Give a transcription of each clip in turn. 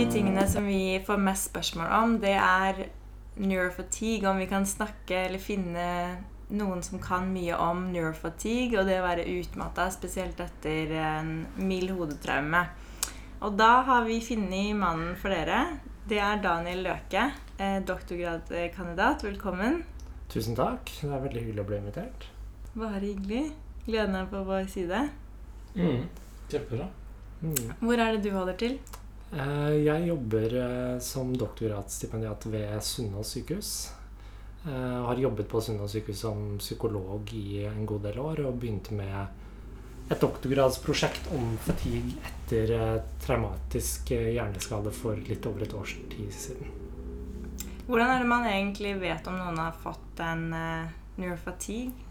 de tingene som vi får mest spørsmål om, det er neurofatigue. Om vi kan snakke eller finne noen som kan mye om neurofatigue og det å være utmatta, spesielt etter en mild hodetraume. Og da har vi funnet mannen for dere. Det er Daniel Løke, eh, doktorgradkandidat. Velkommen. Tusen takk. Det er veldig hyggelig å bli invitert. Bare hyggelig. Gleden er på vår side. Mm. Kjempebra. Mm. Hvor er det du holder til? Eh, Jeg jobber eh, som doktorgradsstipendiat ved Sunnaas sykehus. Jeg har jobbet på Sunnaas sykehus som psykolog i en god del år og begynte med et doktorgradsprosjekt om fatigue etter eh, traumatisk eh, hjerneskade for litt over et års tid siden. Hvordan er det man egentlig vet om noen har fått en neurofatigue?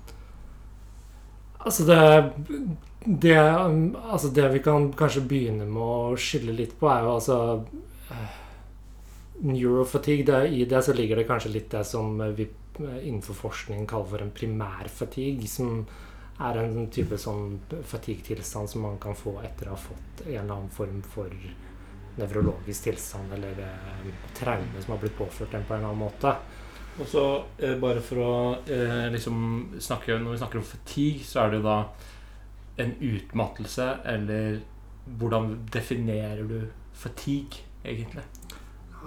Altså det, det Altså det vi kan kanskje begynne med å skille litt på, er jo altså eh, Neurofatigue, det, I det så ligger det kanskje litt det som vi eh, innenfor forskning kaller for en primærfatigue, som er en type sånn fatigue-tilstand som man kan få etter å ha fått en eller annen form for nevrologisk tilstand eller eh, traume som har blitt påført en på en eller annen måte. Og så eh, bare for å eh, liksom snakke Når vi snakker om fatigue, så er det jo da en utmattelse, eller hvordan definerer du fatigue, egentlig?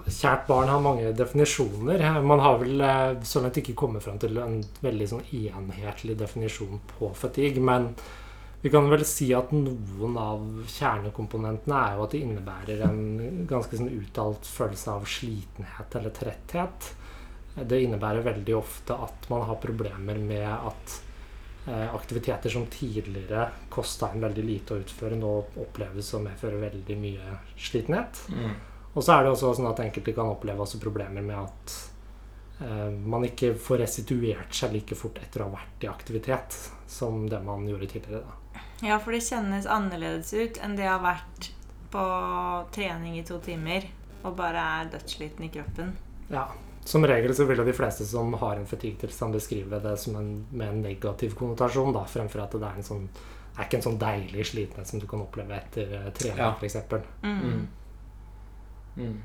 Kjært barn har mange definisjoner. Man har vel sånn så langt ikke kommet fram til en veldig sånn enhetlig definisjon på fatigue. Men vi kan vel si at noen av kjernekomponentene er jo at det innebærer en ganske sånn uttalt følelse av slitenhet eller tretthet. Det innebærer veldig ofte at man har problemer med at eh, aktiviteter som tidligere kosta en veldig lite å utføre, nå oppleves å medføre veldig mye slitenhet. Mm. Og så er det også sånn at enkelte kan oppleve også problemer med at eh, man ikke får restituert seg like fort etter å ha vært i aktivitet som det man gjorde tidligere. Da. Ja, for det kjennes annerledes ut enn det å ha vært på trening i to timer og bare er dødssliten i kroppen. Ja, Som regel så vil jo de fleste som har en fatigue-tilstand, beskrive det som en, med en negativ konnotasjon, da, fremfor at det er en sånn er ikke en sånn deilig slitenhet som du kan oppleve etter eh, trening, Ja. f.eks. Mm. Mm. Mm.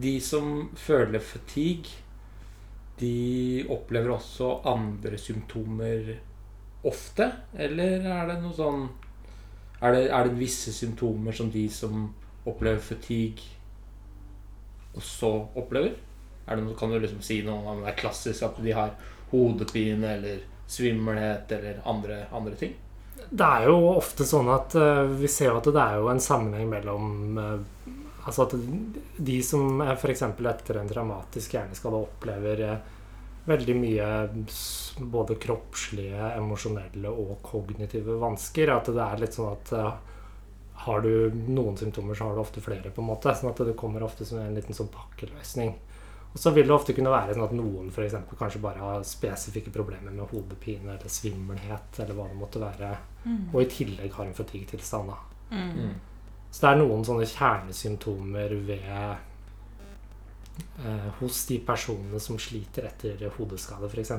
De som føler fatigue, de opplever også andre symptomer ofte? Eller er det noe sånn Er det, er det visse symptomer som de som opplever fatigue, også opplever? Er det noe, kan du liksom si noe om det er klassisk at de har hodepine eller svimmelhet eller andre, andre ting? Det er jo ofte sånn at uh, vi ser at det er jo en sammenheng mellom uh, Altså at de som f.eks. etter en dramatisk hjerneskade opplever uh, veldig mye både kroppslige, emosjonelle og kognitive vansker. At det er litt sånn at har du noen symptomer, så har du ofte flere. på en måte, sånn at Det kommer ofte som en liten sånn pakkeløsning. Og så vil det ofte kunne være sånn at noen for eksempel, kanskje bare har spesifikke problemer med hodepine eller svimmelhet, eller hva det måtte være, Mm. og i tillegg har en fatigue-tilstand. da. Mm. Så det er noen sånne kjernesymptomer ved hos de personene som sliter etter hodeskade, f.eks.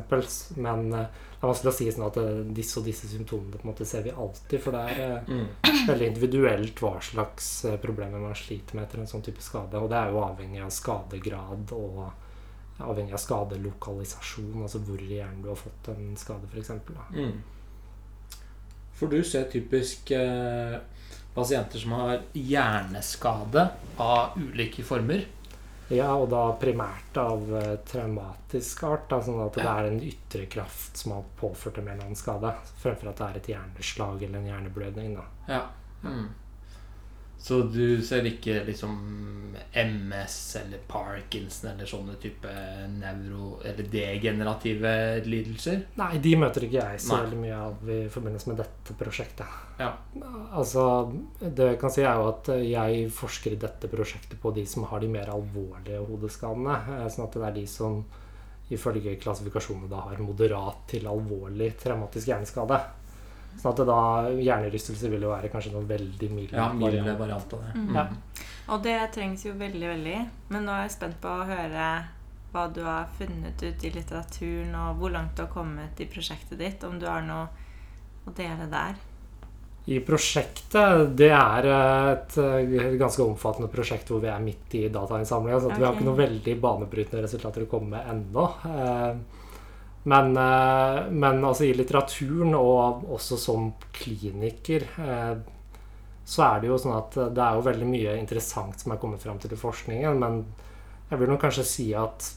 Men eh, det er vanskelig å si sånn at eh, disse og disse symptomene på en måte ser vi alltid. For det er eh, Mm. veldig individuelt hva slags eh, problemer man sliter med etter en sånn type skade. Og det er jo avhengig av skadegrad og avhengig av skadelokalisasjon, altså hvor i hjernen du har fått en skade, f.eks. Mm. For du ser typisk eh, pasienter som har hjerneskade av ulike former. Ja, og da primært av eh, traumatisk art. Da, sånn at det er en ytre kraft som har påført en eller annen skade. Fremfor at det er et hjerneslag eller en hjerneblødning. Da. Ja. Mm. Så du ser ikke liksom MS eller Parkinson eller sånne type neuro- eller degenerative lidelser? Nei, de møter ikke jeg så Nei. veldig mye av i forbindelse med dette prosjektet. Ja. Altså, det jeg kan si er jo at jeg forsker i dette prosjektet på de som har de mer alvorlige hodeskadene. eh, Sånn at det er de som ifølge klassifikasjonene da har moderat til alvorlig traumatisk hjerneskade. Sånn at da hjernerystelse vil jo være kanskje noen veldig mild Ja, milde variant. variant av det. Mm. Ja. Og det trengs jo veldig, veldig. Men nå er jeg spent på å høre hva du har funnet ut i litteraturen, og hvor langt du har kommet i prosjektet ditt. Om du har noe å dele der. I prosjektet Det er et, ganske omfattende prosjekt hvor vi er midt i datainnsamlinga. Så vi har ikke noen veldig banebrytende resultater å komme med ennå. Eh, Men, eh, men altså i litteraturen, og også som kliniker, eh, så er det jo sånn at det er jo veldig mye interessant som er kommet fram til i forskningen. Men jeg vil nok kanskje si at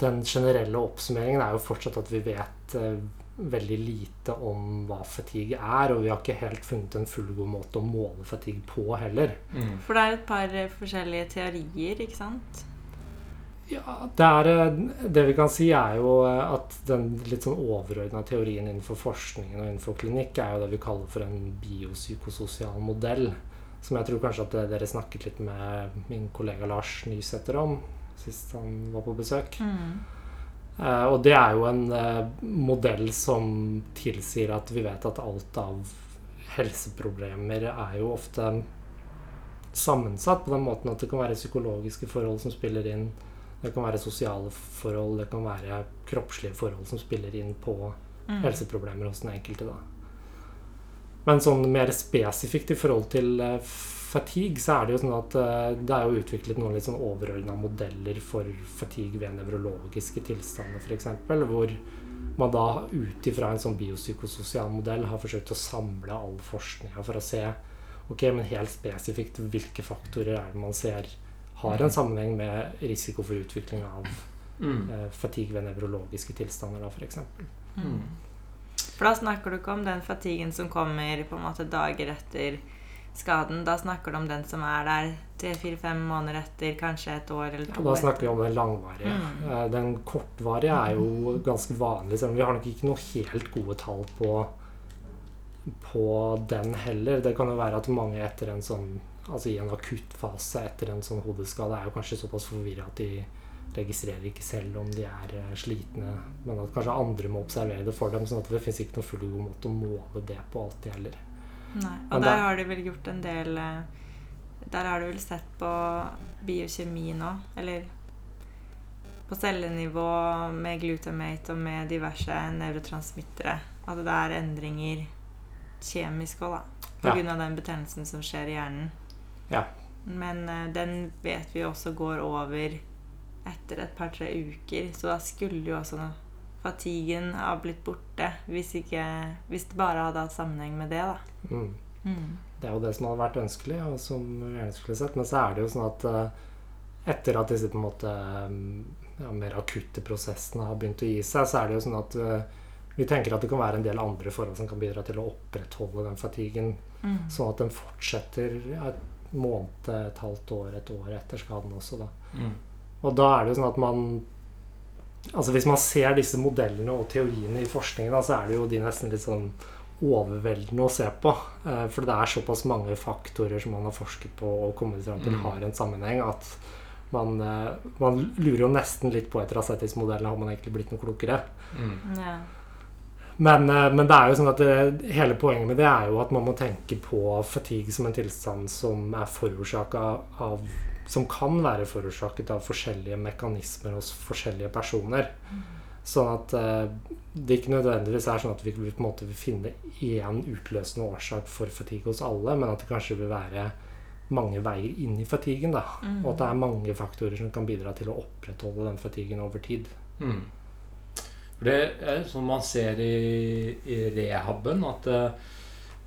den generelle oppsummeringen er jo fortsatt at vi vet eh, veldig lite om hva fatigue er, og vi har ikke helt funnet en fullgod måte å måle fatigue på heller. Mm. For det er et par eh, forskjellige teorier, ikke sant? Ja, det, er, eh, det vi kan si, er jo eh, at den litt sånn overordna teorien innenfor forskningen og innenfor klinikk er jo det vi kaller for en biopsykososial modell. Som jeg tror kanskje at dere snakket litt med min kollega Lars Nysæter om sist han var på besøk. Mm. Eh, og det er jo en eh, modell som tilsier at vi vet at alt av helseproblemer er jo ofte sammensatt på den måten at det kan være psykologiske forhold som spiller inn. Det kan være sosiale forhold, det kan være kroppslige forhold som spiller inn på Mm. helseproblemer hos den enkelte. da. Men sånn mer spesifikt i forhold til eh, fatigue, så er det jo sånn at eh, det er jo utviklet noen litt sånn overordna modeller for fatigue ved nevrologiske tilstander, f.eks. Hvor man da ut ifra en sånn biopsykososial modell har forsøkt å samle all forskninga for å se ok, men helt spesifikt hvilke faktorer er det man ser har en sammenheng med risiko for utvikling av Mm. eh, fatigue ved nevrologiske tilstander, da, f.eks. Mm. For da snakker du ikke om den fatiguen som kommer på en måte dager etter skaden. Da snakker du om den som er der tre-fire-fem måneder etter, kanskje et år eller Ja, to. da snakker vi om den langvarige. Mm. Eh, Den kortvarige er jo ganske vanlig, selv om vi har nok ikke noe helt gode tall på, på den heller. Det kan jo være at mange etter en sånn Altså i en akuttfase etter en sånn hodeskade er jo kanskje såpass forvirra at de registrerer ikke selv om de er eh, slitne, men at kanskje andre må observere det for dem. sånn at det fins ikke noen fullgod måte å måle det på alltid heller. Nei. Og men der har de vel gjort en del eh, Der har du vel sett på biokjemi nå, eller på cellenivå med glutamate og med diverse nevrotransmittere. At det er endringer kjemisk òg, da. På Ja. av den betennelsen som skjer i hjernen. Ja. Men eh, den vet vi også går over etter et par-tre uker, så da skulle jo også fatiguen ha blitt borte hvis, ikke, hvis det bare hadde hatt sammenheng med det, da. Mm. Mm. Det er jo det som hadde vært ønskelig, og som vi gjerne skulle sett. Men så er det jo sånn at eh, etter at disse på en måte mm, ja, mer akutte prosessene har begynt å gi seg, så er det jo sånn at eh, vi tenker at det kan være en del andre forhold som kan bidra til å opprettholde den fatiguen, Mm. sånn at den fortsetter et måned, et halvt år, et år etter skaden også. da. Mm. Og da er det jo sånn at man Altså Hvis man ser disse modellene og teoriene i forskningen, da, så er det jo de nesten litt sånn overveldende å se på. Eh, For det er såpass mange faktorer som man har forsket på og kommet fram til Mm. har en sammenheng, at man, eh, man lurer jo nesten litt på etter å ha sett disse modellene, har man egentlig blitt noe klokere? Mm. Ja. Men, eh, men det er jo sånn at det, hele poenget med det er jo at man må tenke på fatigue som en tilstand som er forårsaka av Som kan være forårsaket av forskjellige mekanismer hos forskjellige personer. Sånn at eh, det ikke nødvendigvis er sånn at vi på en måte vil finne én utløsende årsak for fatigue hos alle, men at det kanskje vil være mange veier inn i fatiguen. da, Mm. Og at det er mange faktorer som kan bidra til å opprettholde den fatiguen over tid. Mm. For det er sånn man ser i, i rehaben, at eh,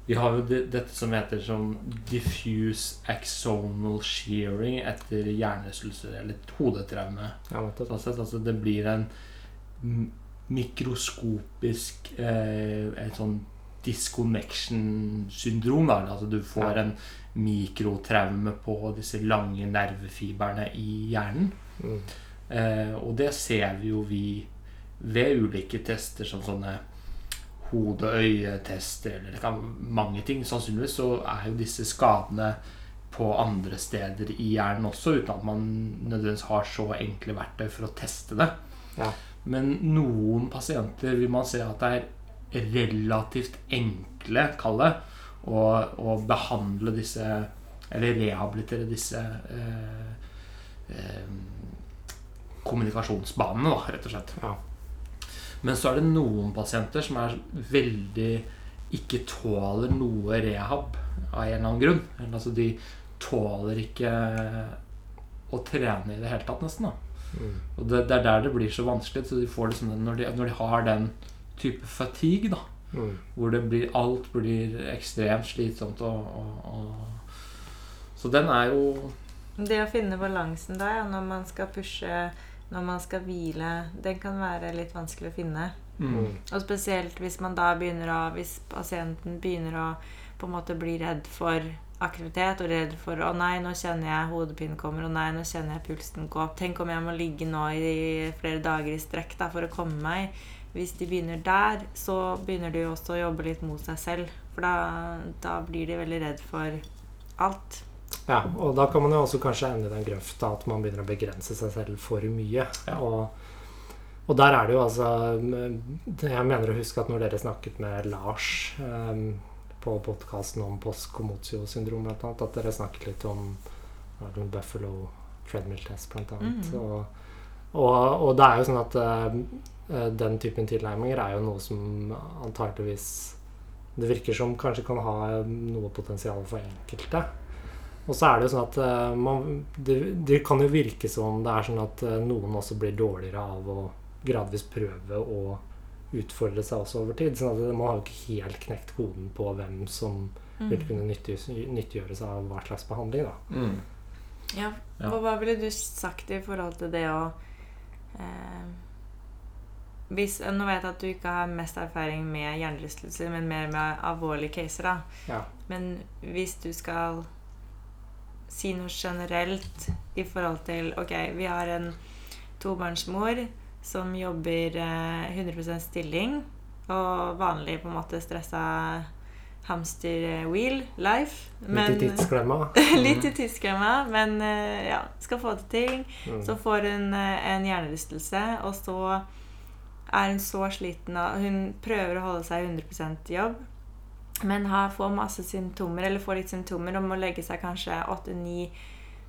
vi har jo det, dette som heter sånn diffuse axonal shearing etter hjernerystelse eller hodetraume. Ja, nettopp. Sånn altså det blir en mikroskopisk eh, En sånn disconnection-syndrom. Altså du får Ja. en mikrotraume på disse lange nervefibrene i hjernen. Mm. Eh, og det ser vi jo vi ved ulike tester, som sånne hode-øye-tester eller det kan mange ting. Sannsynligvis så er jo disse skadene på andre steder i hjernen også, uten at man nødvendigvis har så enkle verktøy for å teste det. Ja. Men noen pasienter vil man se at det er relativt enkle, kall det, å, å behandle disse Eller rehabilitere disse eh, eh, kommunikasjonsbanene, da, rett og slett. Ja. Men så er det noen pasienter som er veldig ikke tåler noe rehab av en eller annen grunn. Altså, de tåler ikke å trene i det hele tatt, nesten. da. Mm. Og det, det er der det blir så vanskelig. Så de får liksom den, når, de, når de har den type fatigue, da, Mm. hvor det blir, alt blir ekstremt slitsomt og, og, og Så den er jo Det å finne balansen der, ja, når man skal pushe, når man skal hvile, den kan være litt vanskelig å finne. mm, Og spesielt hvis man da begynner å Hvis pasienten begynner å på en måte bli redd for aktivitet og redd for 'Å nei, nå kjenner jeg hodepinen kommer. Å nei, nå kjenner jeg pulsen gå opp. Tenk om jeg må ligge nå i flere dager i strekk da, for å komme meg. Hvis de begynner der, så begynner de jo også å jobbe litt mot seg selv. For da, da blir de veldig redd for alt. Ja, og da kan man jo også kanskje ende i den grøfta at man begynner å begrense seg selv for mye. Ja. Og, og der er det jo altså Jeg mener å huske at når dere snakket med Lars eh, på podkasten om postkomotio-syndrom, blant annet, at dere snakket litt om Buffalo treadmill test, blant annet. Mhm. Og, og, og det er jo sånn at eh, den typen tilnærminger er jo noe som antakeligvis det virker som kanskje kan ha noe potensial for enkelte. Og så er det jo sånn at eh, man, det, det kan jo virke som det er sånn at eh, noen også blir dårligere av å gradvis prøve å utfordre seg også over tid. Sånn at man har jo ikke helt knekt koden på hvem som vil Mm. kunne nyttiggjøre seg av hva slags behandling. da. mm, Ja. Ja. Og hva ville du sagt i forhold til det å eh, hvis, Nå vet jeg at du ikke har mest erfaring med hjernerystelser, men mer med alvorlige caser. da. Ja. Men hvis du skal si noe generelt i forhold til Ok, vi har en tobarnsmor som jobber eh, 100% stilling, og vanlig på en måte stressa hamster-wheel life. Litt i tidsklemma. Litt i tidsklemma, men eh, ja, skal få til ting. Mm. Så får hun eh, en hjernerystelse, og så er hun så sliten av Hun prøver å holde seg 100% jobb, men har, får masse symptomer, eller får litt symptomer, og må legge seg kanskje 8-9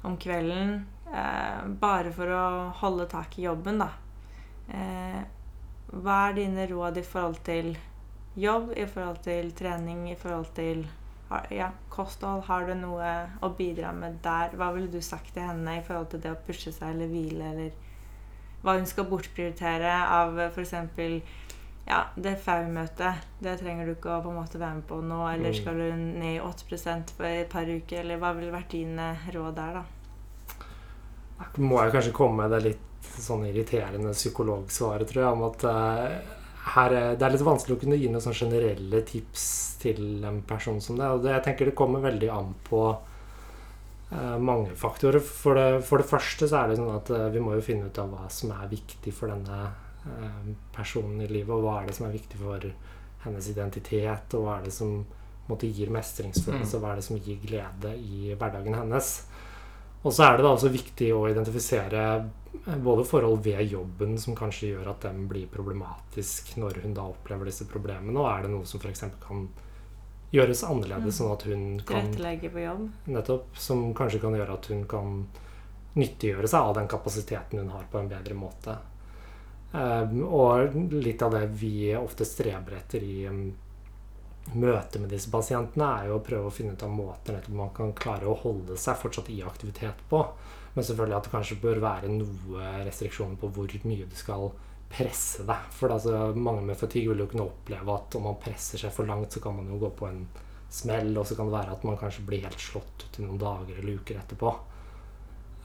om kvelden eh, bare for å holde tak i jobben, da. Eh, hva er dine råd i forhold til jobb, i forhold til trening, i forhold til ja, kosthold? Har du noe å bidra med der? Hva ville du sagt til henne i forhold til det å pushe seg eller hvile, eller hva hun skal bortprioritere av f.eks. Ja, det FAU-møtet. Det trenger du ikke å på en måte være med på nå. Eller Mm. skal du ned i 8% for et par uker? Eller hva ville vært dine råd der, da? må jeg kanskje komme med det litt sånn irriterende psykologsvaret, tror jeg, om at uh, her, er- det er litt vanskelig å kunne gi noen sånn generelle tips til en person som det. Og det, jeg tenker det kommer veldig an på uh, mange faktorer. For det, for det første så er det sånn at uh, vi må jo finne ut av hva som er viktig for denne personen i livet, og hva er det som er viktig for hennes identitet, og hva er det som måte, gir mestringsfølelse, og hva er det som gir glede i hverdagen hennes. Og så er det da også viktig å identifisere eh, både forhold ved jobben som kanskje gjør at den blir problematisk når hun da opplever disse problemene, og er det noe som f.eks. kan gjøres annerledes, Mm. sånn at hun kan Tilrettelegge på jobb? Nettopp. Som kanskje kan gjøre at hun kan nyttiggjøre seg av den kapasiteten hun har, på en bedre måte. Um, og litt av det vi ofte streber etter i um, møte med disse pasientene, er jo å prøve å finne ut av måter man kan klare å holde seg fortsatt i aktivitet på. Men selvfølgelig at det kanskje bør være noe restriksjoner på hvor mye du skal presse deg. For altså, mange med fatigue vil jo kunne oppleve at om man presser seg for langt, så kan man jo gå på en smell, og så kan det være at man kanskje blir helt slått ut i noen dager eller uker etterpå.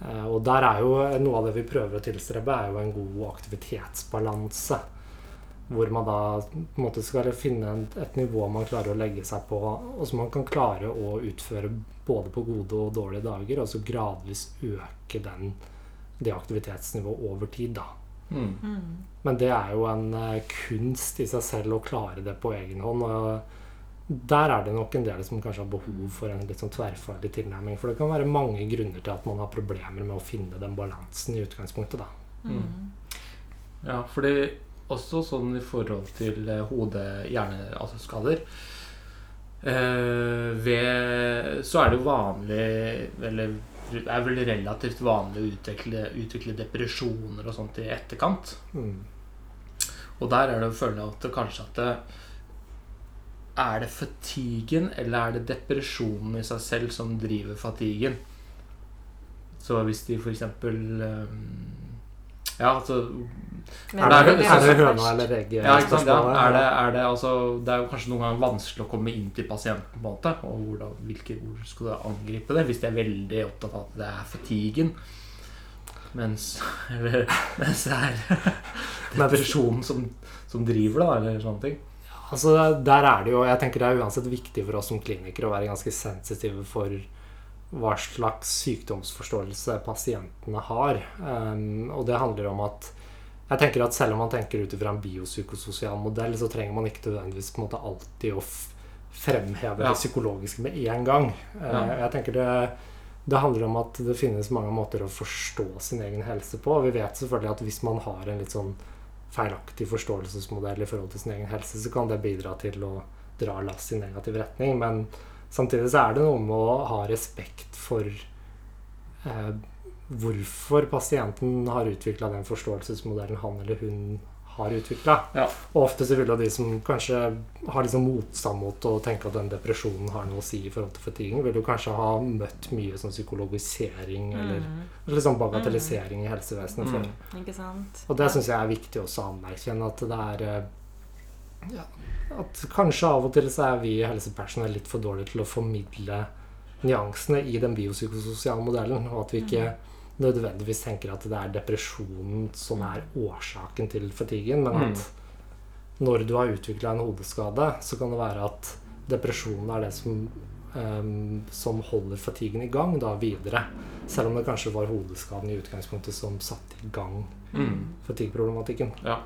Eh, Og der er jo noe av det vi prøver å tilstrebe, er jo en god aktivitetsbalanse. Hvor man da på en måte skal finne et nivå man klarer å legge seg på, og som man kan klare å utføre både på gode og dårlige dager, og så gradvis øke den, det aktivitetsnivået over tid. da. mm. Mm. Men det er jo en eh, kunst i seg selv å klare det på egen hånd. Og der er det nok en del som kanskje har behov for en litt sånn tverrfaglig tilnærming. For det kan være mange grunner til at man har problemer med å finne den balansen i utgangspunktet. da. Mm. Ja, fordi også sånn i forhold til eh, hode-hjerne-skader eh, ved, Så er det jo vanlig Eller det er vel relativt vanlig å utvikle, utvikle depresjoner og sånt i etterkant. Mm. Og der er det jo føle at det kanskje at det, Er det fatiguen, eller er det depresjonen i seg selv som driver fatiguen? Så hvis de eksempel um, Ja, altså Er det- det, vi er det høna eller egget? Ja, ikke sant? Ja, er det, er det, altså, det er jo kanskje noen ganger vanskelig å komme inn til pasienten, på en måte. Og hvordan, hvilke ord skal du angripe det? Hvis de er veldig opptatt av at det er fatiguen. Mens, eller, mens det er depresjonen som, som driver det, da, eller sånne ting. Altså, der er det jo Jeg tenker det er uansett viktig for oss som klinikere å være ganske sensitive for hva slags sykdomsforståelse pasientene har. Um, og det handler om at jeg tenker at selv om man tenker ut fra en biopsykososial modell, så trenger man ikke nødvendigvis på en måte alltid å fremheve Ja. det psykologiske med en gang. Ja. Jeg tenker det det handler om at det finnes mange måter å forstå sin egen helse på. Vi vet selvfølgelig at hvis man har en litt sånn feilaktig forståelsesmodell i forhold til sin egen helse, så kan det bidra til å dra lass i negativ retning. Men samtidig så er det noe med å ha respekt for eh, hvorfor pasienten har utvikla den forståelsesmodellen han eller hun har utvikla. Ja. Og ofte så vil jo de som kanskje har liksom motstand mot å tenke at den depresjonen har noe å si i forhold til fatiging, vil jo kanskje ha møtt mye sånn psykologisering eller eller liksom bagatellisering i helsevesenet før. Mm. ikke sant? Og det syns jeg er viktig også å anerkjenne. At det er eh, ja, At kanskje av og til så er vi helsepersonell litt for dårlige til å formidle nyansene i den biopsykososiale modellen. Og at vi ikke nødvendigvis tenker at det er depresjonen som er årsaken til fatiguen, men at når du har utvikla en hodeskade, så kan det være at depresjonen er det som um, som holder fatiguen i gang da videre. Selv om det kanskje var hodeskaden i utgangspunktet som satte i gang Mm. fatigue-problematikken. Ja.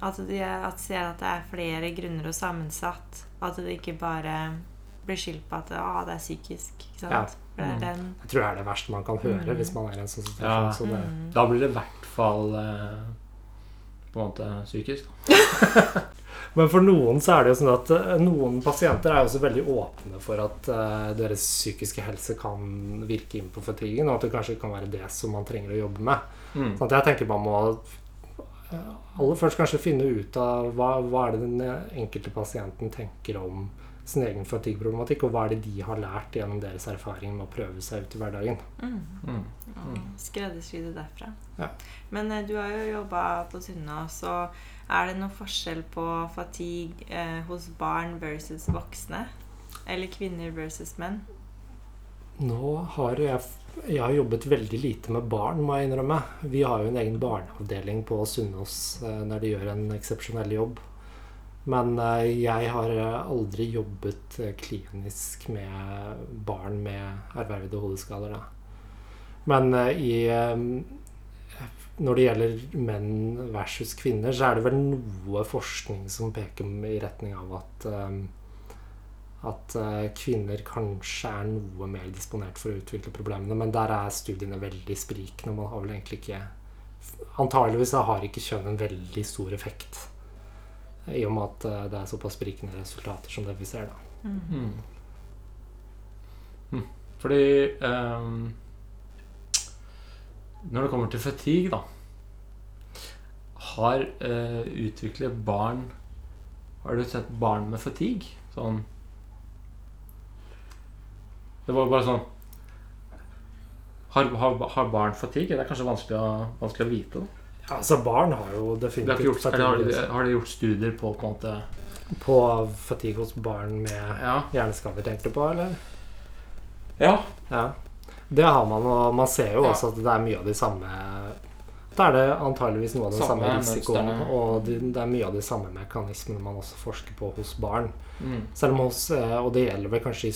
At de at ser at det er flere grunner og sammensatt. At det ikke bare blir skyldt på at ah, det er psykisk. Ikke sant? Ja. Det er Mm. den Jeg tror det er det verste man kan høre Mm. hvis man er i en sånn situasjon. Ja. Så det, mm. Da blir det i hvert fall eh, på en måte psykisk. Men for noen så er det jo sånn at eh, noen pasienter er jo også veldig åpne for at eh, deres psykiske helse kan virke inn på fatiguen, og at det kanskje kan være det som man trenger å jobbe med. Mm. Sånn at jeg tenker man må eh, aller først kanskje finne ut av hva, hva er det den enkelte pasienten tenker om sin egen fatigue-problematikk, og hva er det de har lært gjennom deres erfaring med å prøve seg ut i hverdagen. mm. Mm. mm. Skreddersy det derfra. Ja. Men eh, du har jo jobba på Sunnaas, og er det noen forskjell på fatigue eh, hos barn versus voksne? Eller kvinner versus menn? Nå har jeg, jeg har jobbet veldig lite med barn, må jeg innrømme. Vi har jo en egen barneavdeling på Sunnaas eh, der de gjør en eksepsjonell jobb. Men eh, jeg har eh, aldri jobbet eh, klinisk med barn med ervervede hodeskader. Da. Men i Når det gjelder menn versus kvinner, så er det vel noe forskning som peker i retning av at at kvinner kanskje er noe mer disponert for å utvikle problemene. Men der er studiene veldig sprikende. Man har vel egentlig ikke Antageligvis har ikke kjønn en veldig stor effekt. I og med at eh, det er såpass sprikende resultater som det vi ser, da. Mm. Mm. Mm. Fordi um, Når det kommer til fatigue, da Har uh, utviklet barn Har du sett barn med fatigue? Sånn Det var bare sånn Har, har, har barn fatigue? Det er kanskje vanskelig å, vanskelig å vite. Da. Altså Barn har jo definitivt ikke gjort, fatigue. har, de, har de gjort studier på på en måte på fatigue hos barn med Ja. hjerneskader, tenker du på, eller? ja. Ja. Det har man, og man ser jo Ja. også at det er mye av de samme Da er det antageligvis noe av den Samme samme risikoen, og det, det er mye av de samme mekanismene man også forsker på hos barn. Mm. Selv om hos, eh, Og det gjelder vel kanskje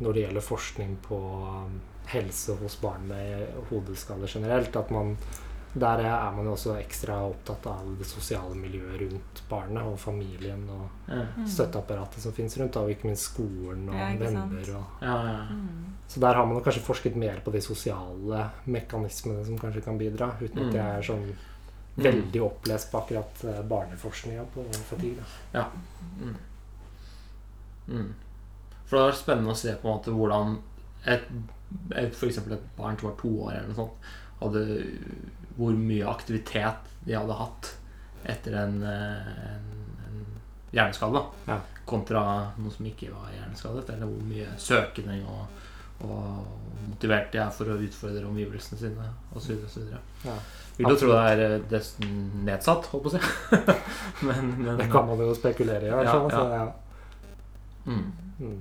når det gjelder forskning på um, helse hos barn med hodeskader generelt, at man der er man jo også ekstra opptatt av det sosiale miljøet rundt barnet og familien og Ja. Mm. støtteapparatet som fins rundt, og ikke minst skolen og Ja, venner. Og, Ja, ja. Mm. så der har man jo kanskje forsket mer på de sosiale mekanismene som kanskje kan bidra, uten Mm. at jeg er sånn veldig opplest på akkurat eh, barneforskninga på fatigue. da. Mm. Mm. For det er spennende å se på en måte hvordan et, et, for et barn som var to år eller noe sånt, hadde, hvor mye aktivitet de hadde hatt etter en, eh, en, en hjerneskade, da. Ja. Kontra noen som ikke var hjerneskadet. Eller hvor mye søkende og, og motivert de er for å utfordre omgivelsene sine osv. Ja. Vil jo tro det er eh, nesten nedsatt, holdt på å si. men, men Det kan man jo spekulere i. Ja, ja. så, ja. Mm. Mm.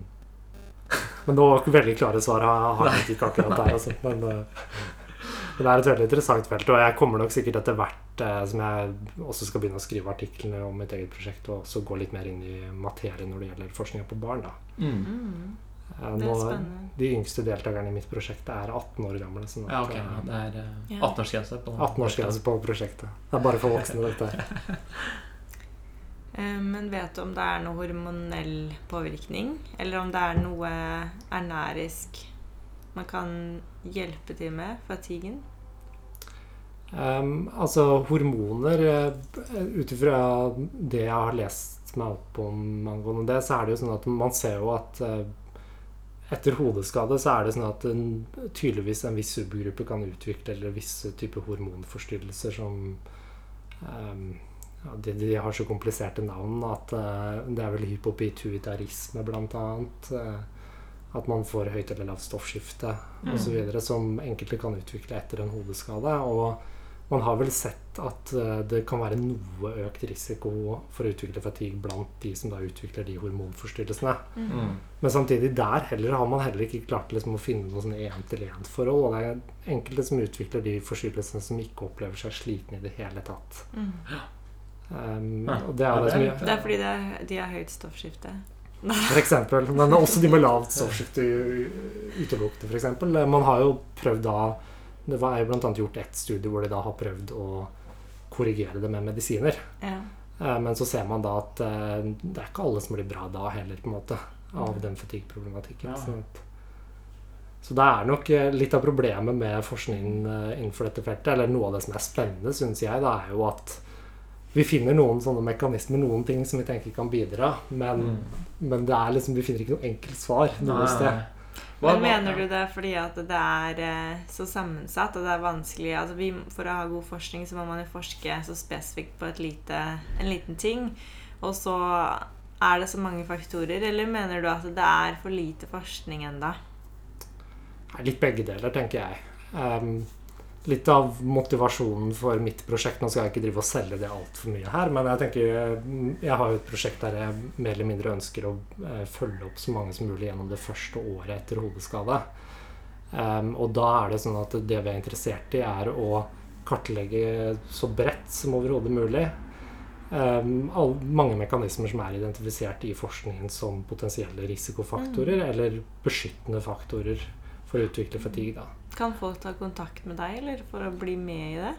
Men noe veldig klare svar har har jeg ikke akkurat der. Altså. Men, eh, men det er et veldig interessant felt, og jeg kommer nok sikkert etter hvert eh, som jeg også skal begynne å skrive artiklene om mitt eget prosjekt, og også gå litt mer inn i materien når det gjelder forskninga på barn. Da. Mm. Mm. Eh, Det er Nå, spennende. de yngste deltakerne i mitt prosjekt er 18 år gamle. Sånn at, Ja, ok. eh, Det er eh, Ja. 18-årsgrense på 18-årsgrense på prosjektet. Det er bare for voksne, dette. Eh, Men vet du om det er noe hormonell påvirkning? Eller om det er noe ernærisk man kan hjelpe til med fatiguen? Um, altså hormoner eh, Ut ifra det jeg har lest meg opp om angående det, så er det jo sånn at man ser jo at eh, etter hodeskade så er det sånn at en, tydeligvis en viss subgruppe kan utvikle eller visse typer hormonforstyrrelser som um, ja, de, de har så kompliserte navn at uh, det er vel hypopituitarisme blant annet. Uh, at man får høyt eller lavt stoffskifte Mm. osv. som enkelte kan utvikle etter en hodeskade. Og man har vel sett at eh, det kan være noe økt risiko for å utvikle fatigue blant de som da utvikler de hormonforstyrrelsene. Mm. Men samtidig der heller har man heller ikke klart liksom, å finne noe sånn én-til-én-forhold. Og det er enkelte som utvikler de forstyrrelsene som ikke opplever seg slitne i det hele tatt. Mm. Um, og det er det er Det er fordi det er, de har høyt stoffskifte. For eksempel. Men også de med lavt stoffskifte utelukkende, f.eks. Man har jo prøvd da Det er jo bl.a. gjort ett studie hvor de da har prøvd å korrigere det med medisiner. Ja. Eh, Men så ser man da at eh, det er ikke alle som blir bra da heller, på en måte, av den fatigue-problematikken. Ja. Så det er nok eh, litt av problemet med forskningen innenfor dette feltet, eller noe av det som er spennende, syns jeg, det er jo at vi finner noen sånne mekanismer, noen ting som vi tenker kan bidra, men, Mm. men det er liksom, vi finner ikke noe enkelt svar noe sted. Hva- Men mener du det fordi at det er eh, så sammensatt og det er vanskelig altså vi, For å ha god forskning så må man jo forske så spesifikt på et lite, en liten ting. Og så er det så mange faktorer. Eller mener du at det er for lite forskning enda? Litt begge deler, tenker jeg. Ehm, litt av motivasjonen for mitt prosjekt Nå skal jeg ikke drive og selge det altfor mye her, men jeg tenker mm, jeg har jo et prosjekt der jeg mer eller mindre ønsker å eh, følge opp så mange som mulig gjennom det første året etter hodeskade. Um, og da er det sånn at det vi er interessert i, er å kartlegge så bredt som overhodet mulig. Um, all, mange mekanismer som er identifisert i forskningen som potensielle risikofaktorer eller beskyttende faktorer for å utvikle fatigue. Da. Kan folk ta kontakt med deg eller for å bli med i det?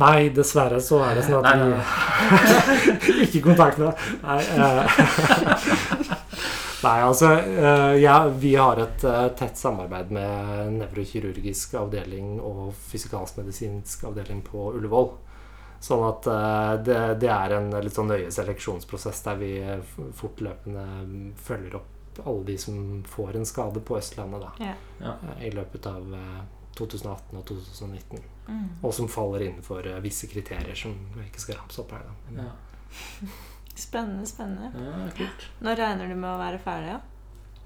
Nei, dessverre så er det sånn at Nei, nei, vi Ikke kontakt med deg. Nei, eh, Nei, altså eh, ja, Vi har et eh, tett samarbeid med nevrokirurgisk avdeling og fysikalsk-medisinsk avdeling på Ullevål. Sånn at eh, det, det er en litt sånn nøye seleksjonsprosess der vi fortløpende følger opp alle de som får en skade på Østlandet da, Ja. Ja. eh, i løpet av eh, 2018 og 2019. Mm. Og som faller innenfor eh, visse kriterier som jeg ikke skal ramse opp her. Da. Ja. Spennende, spennende. ja, kult. Når regner du med å være ferdig? Ja?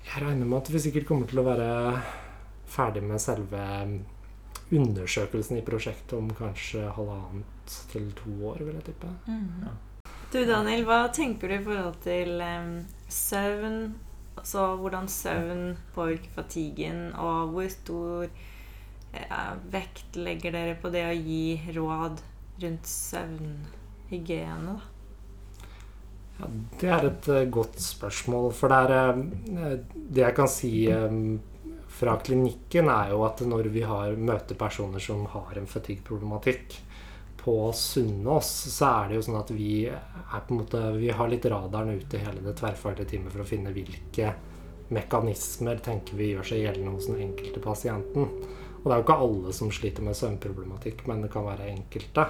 Jeg regner med at vi sikkert kommer til å være ferdig med selve undersøkelsen i prosjektet om kanskje halvannet til to år, vil jeg tippe. Mm. Du Daniel, hva tenker du i forhold til um, søvn? Altså hvordan søvn påvirker fatiguen, og hvor stor eh, vekt legger dere på det å gi råd rundt søvnhygiene? da? Ja, det er et eh, godt spørsmål. For det, er, eh, det jeg kan si eh, fra klinikken, er jo at når vi har, møter personer som har en fatigue-problematikk på Sunnaas, så er det jo sånn at vi er på en måte Vi har litt radaren ute hele det tverrfaglige teamet for å finne hvilke mekanismer tenker vi gjør seg gjeldende hos den enkelte pasienten. Og det er jo ikke alle som sliter med søvnproblematikk, men det kan være enkelte.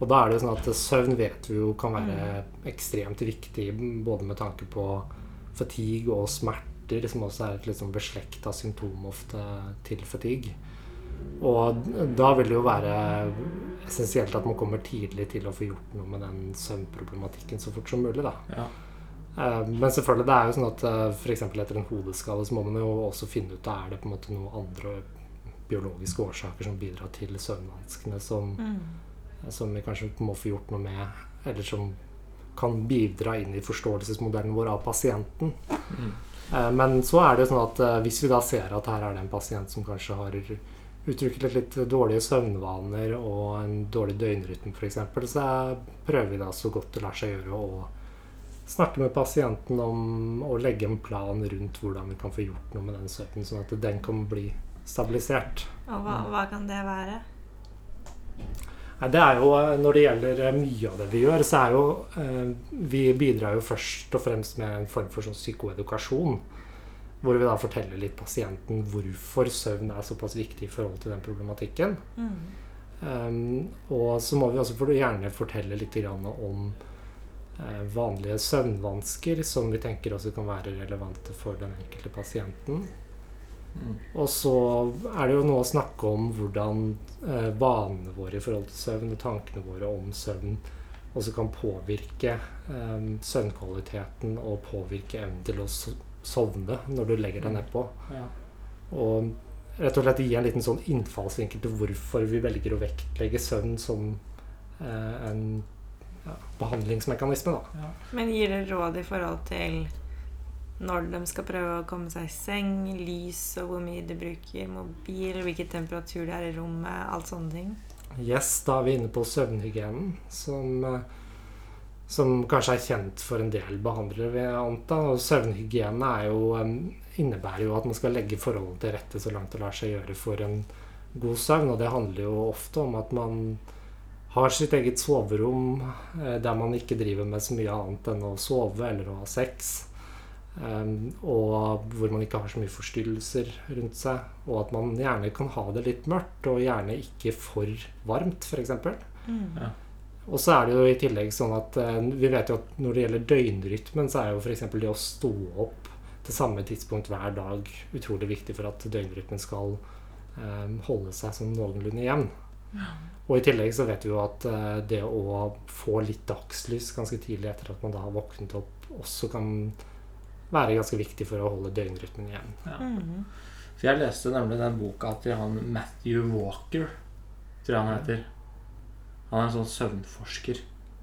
Og da er det jo sånn at søvn vet vi jo kan være ekstremt viktig både med tanke på fatigue og smerter, som også er et litt sånn beslekta symptom ofte til fatigue. Og da vil det jo være essensielt at man kommer tidlig til å få gjort noe med den søvnproblematikken så fort som mulig. da. Ja. Eh, Men selvfølgelig, det er jo sånn at f.eks. for eksempel etter en hodeskade så må man jo også finne ut er det på en måte noen andre biologiske årsaker som bidrar til søvnvanskene som, Mm. som vi kanskje må få gjort noe med, eller som kan bidra inn i forståelsesmodellen vår av pasienten. Mm. Eh, Men så er det jo sånn at eh, hvis vi da ser at her er det en pasient som kanskje har utviklet litt dårlige søvnvaner og en dårlig døgnrytme f.eks., så er- prøver vi da så godt det lar seg gjøre å snakke med pasienten om å legge en plan rundt hvordan vi kan få gjort noe med den søvnen, sånn at den kan bli stabilisert. Og hva, hva kan det være? Det er jo, Når det gjelder eh, mye av det vi gjør, så er jo eh, Vi bidrar jo først og fremst med en form for sånn psykoedukasjon. Hvor vi da forteller litt pasienten hvorfor søvn er såpass viktig i forhold til den problematikken. Mm. Um, og så må vi også for, gjerne fortelle litt grann om uh, vanlige søvnvansker som vi tenker også kan være relevante for den enkelte pasienten. Mm. Og så er det jo noe å snakke om hvordan uh, vanene våre i forhold til søvn og tankene våre om søvn også kan påvirke um, søvnkvaliteten og påvirke evnen til å sovne når du legger deg nedpå. Ja. Og rett og slett gi en liten sånn innfallsvinkel til hvorfor vi velger å vektlegge søvn som eh, en ja, behandlingsmekanisme. Da. Men gir det råd i forhold til når de skal prøve å komme seg i seng, lys og hvor mye de bruker mobil, hvilken temperatur det er i rommet, alt sånne ting? Yes, da er vi inne på søvnhygienen, som, eh, som kanskje er kjent for en del behandlere, vil jeg anta. Og søvnhygiene er jo, innebærer jo at man skal legge forholdene til rette så langt det lar seg gjøre for en god søvn. Og det handler jo ofte om at man har sitt eget soverom eh, der man ikke driver med så mye annet enn å sove eller å ha sex. Og hvor man ikke har så mye forstyrrelser rundt seg. Og at man gjerne kan ha det litt mørkt, og gjerne ikke for varmt, f.eks. Mm. Ja. Og så er det jo i tillegg sånn at eh, vi vet jo at når det gjelder døgnrytmen, så er jo f.eks. det å stå opp til samme tidspunkt hver dag utrolig viktig for at døgnrytmen skal eh, holde seg som noenlunde jevn. Og i tillegg så vet vi jo at eh, det å få litt dagslys ganske tidlig etter at man da har våknet opp, også kan være ganske viktig for å holde døgnrytmen igjen. Ja. For jeg leste nemlig den boka til han Matthew Walker, tror jeg han heter. Han er en sånn søvnforsker.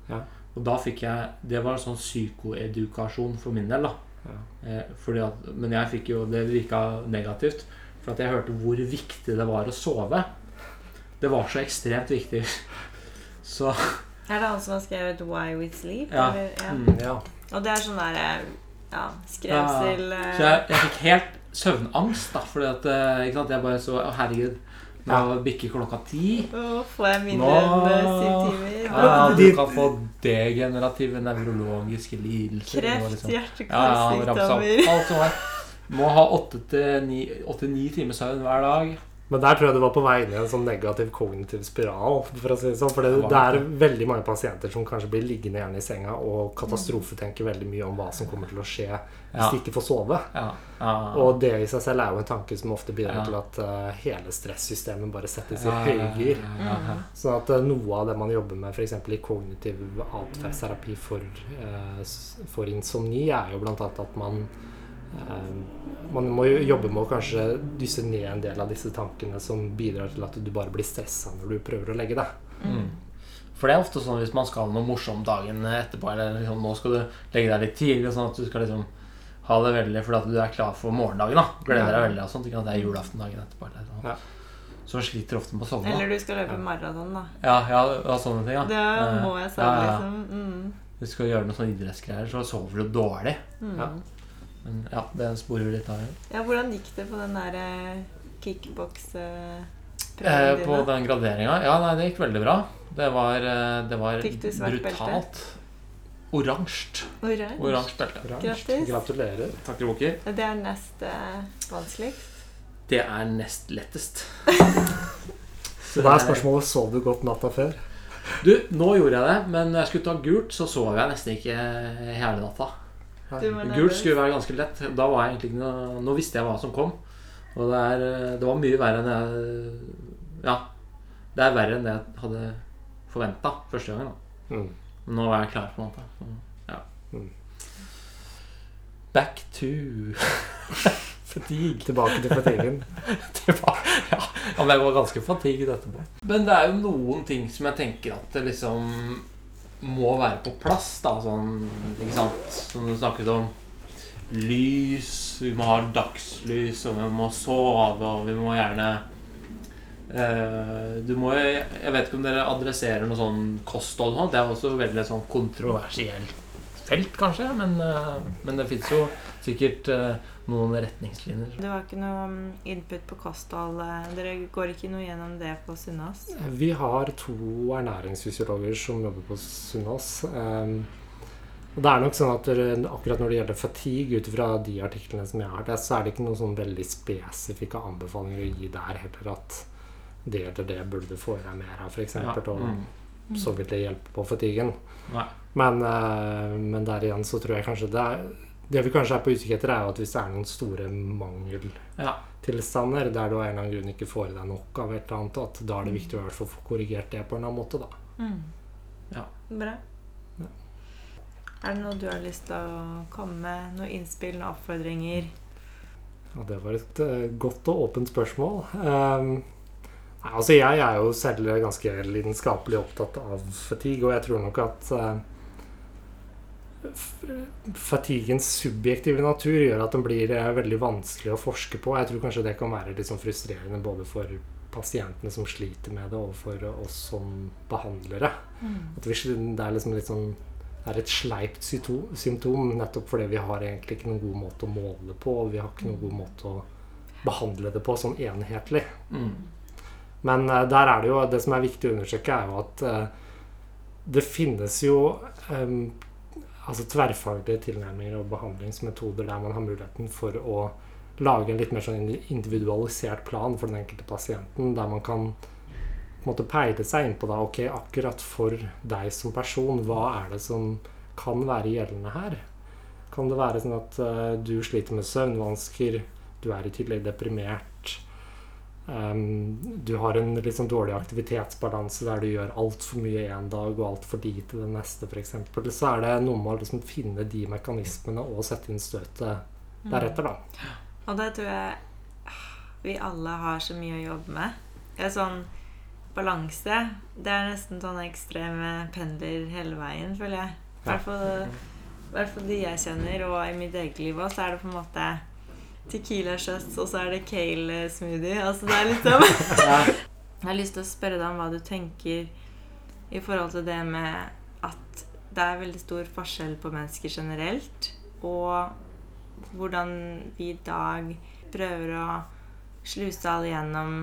Ja. Og da fikk jeg Det var en sånn psykoedukasjon for min del, da. Ja. Eh, fordi at, men jeg fikk jo Det virka negativt. For at jeg hørte hvor viktig det var å sove. Det var så ekstremt viktig. Så Er det han som har skrevet 'Why We Sleep'? Ja. Eller, ja. mm. Ja. Og det er sånn derre ja, skremsel eh, Så jeg, jeg fikk helt søvnangst, da. Fordi at eh, ikke sant, jeg bare så Å, herregud. Nå bikker klokka ti. Å, får jeg mindre enn eh, syv timer? Ja, du kan få degenerative nevrologiske lidelser. Kreft, liksom- Ja, ja, hjerte-karsykdommer ramsa alt som var. Må ha åtte til ni, timer søvn hver dag. Men der tror jeg du var på vei inn i en sånn negativ kognitiv spiral. For å si det sånn, for det, Det er veldig mange pasienter som kanskje blir liggende gjerne i senga og katastrofetenker veldig mye om hva som kommer til å skje hvis Ja. de ikke får sove. Ja, ja. Og det i seg selv er jo en tanke som ofte bidrar Ja. til at uh, hele stressystemet bare settes i høygir. ja, ja, ja. Sånn at uh, noe av det man jobber med f.eks. i kognitiv atferdsterapi for, uh, for insomni, er jo bl.a. at man man må jo jobbe med å kanskje dysse ned en del av disse tankene som bidrar til at du bare blir stressa når du prøver å legge deg. Mm. For det er ofte sånn hvis man skal noe morsomt dagen etterpå, eller liksom, nå skal du legge deg litt tidlig, sånn at du skal liksom ha det veldig fordi at du er klar for morgendagen. da Gleder deg veldig og sånt. Ikke at det er julaften dagen etterpå. Eller sånn. Ja. Så sliter ofte med å sovne. Eller du skal løpe maraton, da. Ja, ja, ja, sånne ting. Ja. Det Eh, må jeg si, ja, ja. liksom. Mm. Du skal gjøre noe sånn idrettsgreier, så sover du dårlig. Mm. Ja. Men ja, det sporer vi litt av. Ja, hvordan gikk det på den der eh, kickbox-prøven Eh, på den graderinga? Ja, nei, det gikk veldig bra. Det var, eh, det var brutalt. Oransje. Oransje? Oransje belte. Grattis. Gratulerer. Takker, Boker. Det er nest eh, vanskeligst. Det er nest lettest. Så da er spørsmålet sov du godt natta før. Du, nå gjorde jeg det, men når jeg skulle ta gult, så sov jeg nesten ikke hele natta. Gult skulle være ganske lett. Da var jeg egentlig ikke noe Nå visste jeg hva som kom. Og det, er, det var mye verre enn jeg Ja. Det er verre enn det jeg hadde forventa første gangen. da Mm. Men nå var jeg klar, på en måte. Så, Ja. Mm. Back to fatigue. Tilbake til fatiguen. Ja, ja, men jeg var ganske fatigued etterpå. Men det er jo noen ting som jeg tenker at det liksom må være på plass, da. Sånn, ikke sant? Som du snakket om. Lys. Vi må ha dagslys, og vi må sove, og vi må gjerne Uh, Du må Jeg vet ikke om dere adresserer noe sånn kosthold nå. Det er også veldig sånn kontroversielt felt, kanskje. Men, uh, men det fins jo sikkert eh, noen retningslinjer. Det var ikke noe mm, input på kosthold. eh, Dere går ikke noe gjennom det på Sunnaas? Vi har to ernæringsfysiologer som jobber på Sunnaas. Um, og det er nok sånn at akkurat når det gjelder fatigue, ut fra de artiklene som jeg har lest, så er det ikke noen sånn veldig spesifikke anbefalinger å gi der heller at det eller det burde du få i deg mer av, f.eks. Ja, Og mm. så vil det hjelpe på fatiguen. Men, eh, men der igjen så tror jeg kanskje det er Det vi kanskje er på utkikk etter, er jo at hvis det er noen store mangeltilstander Ja. der du av en eller annen grunn ikke får i deg nok av et eller annet, at da er det viktig å i få korrigert det på en eller annen måte, da. Mm. Ja. Bra. Ja. Er det noe du har lyst til å komme med? Noen innspill, noen oppfordringer? Ja, det var et eh, godt og åpent spørsmål. Um, altså jeg er jo selv ganske lidenskapelig opptatt av fatigue, og jeg tror nok at uh, Fatigens subjektive natur gjør at den blir eh, veldig vanskelig å forske på. Jeg tror kanskje det kan være litt sånn frustrerende både for pasientene som sliter med det, og for oss som behandlere. At vi, det er liksom litt sånn det er et sleipt symptom nettopp fordi vi har egentlig ikke noen god måte å måle det på, og vi har ikke noen god måte å behandle det på sånn enhetlig. Mm. Men eh, der er det jo Det som er viktig å understreke, er jo at eh, det finnes jo em, altså tverrfaglige tilnærminger og behandlingsmetoder der man har muligheten for å lage en litt mer sånn individualisert plan for den enkelte pasienten, der man kan måte peile seg innpå da, ok, akkurat for deg som person, hva er det som kan være gjeldende her? Kan det være sånn at uh, du sliter med søvnvansker, du er i tillegg deprimert, du har en litt sånn dårlig aktivitetsbalanse der du gjør altfor mye en dag og altfor lite den neste, f.eks., så er det noe med å liksom finne de mekanismene og sette inn støtet deretter, da. Og det tror jeg vi alle har så mye å jobbe med. Det er sånn balanse. Det er nesten sånne ekstreme pendler hele veien, føler jeg. I hvert fall de jeg kjenner, og i mitt eget liv òg, så er det på en måte Tequila shots, og så er det kale smoothie. Altså det er liksom Jeg har lyst til å spørre deg om hva du tenker i forhold til det med at det er veldig stor forskjell på mennesker generelt, og hvordan vi i dag prøver å sluse alle gjennom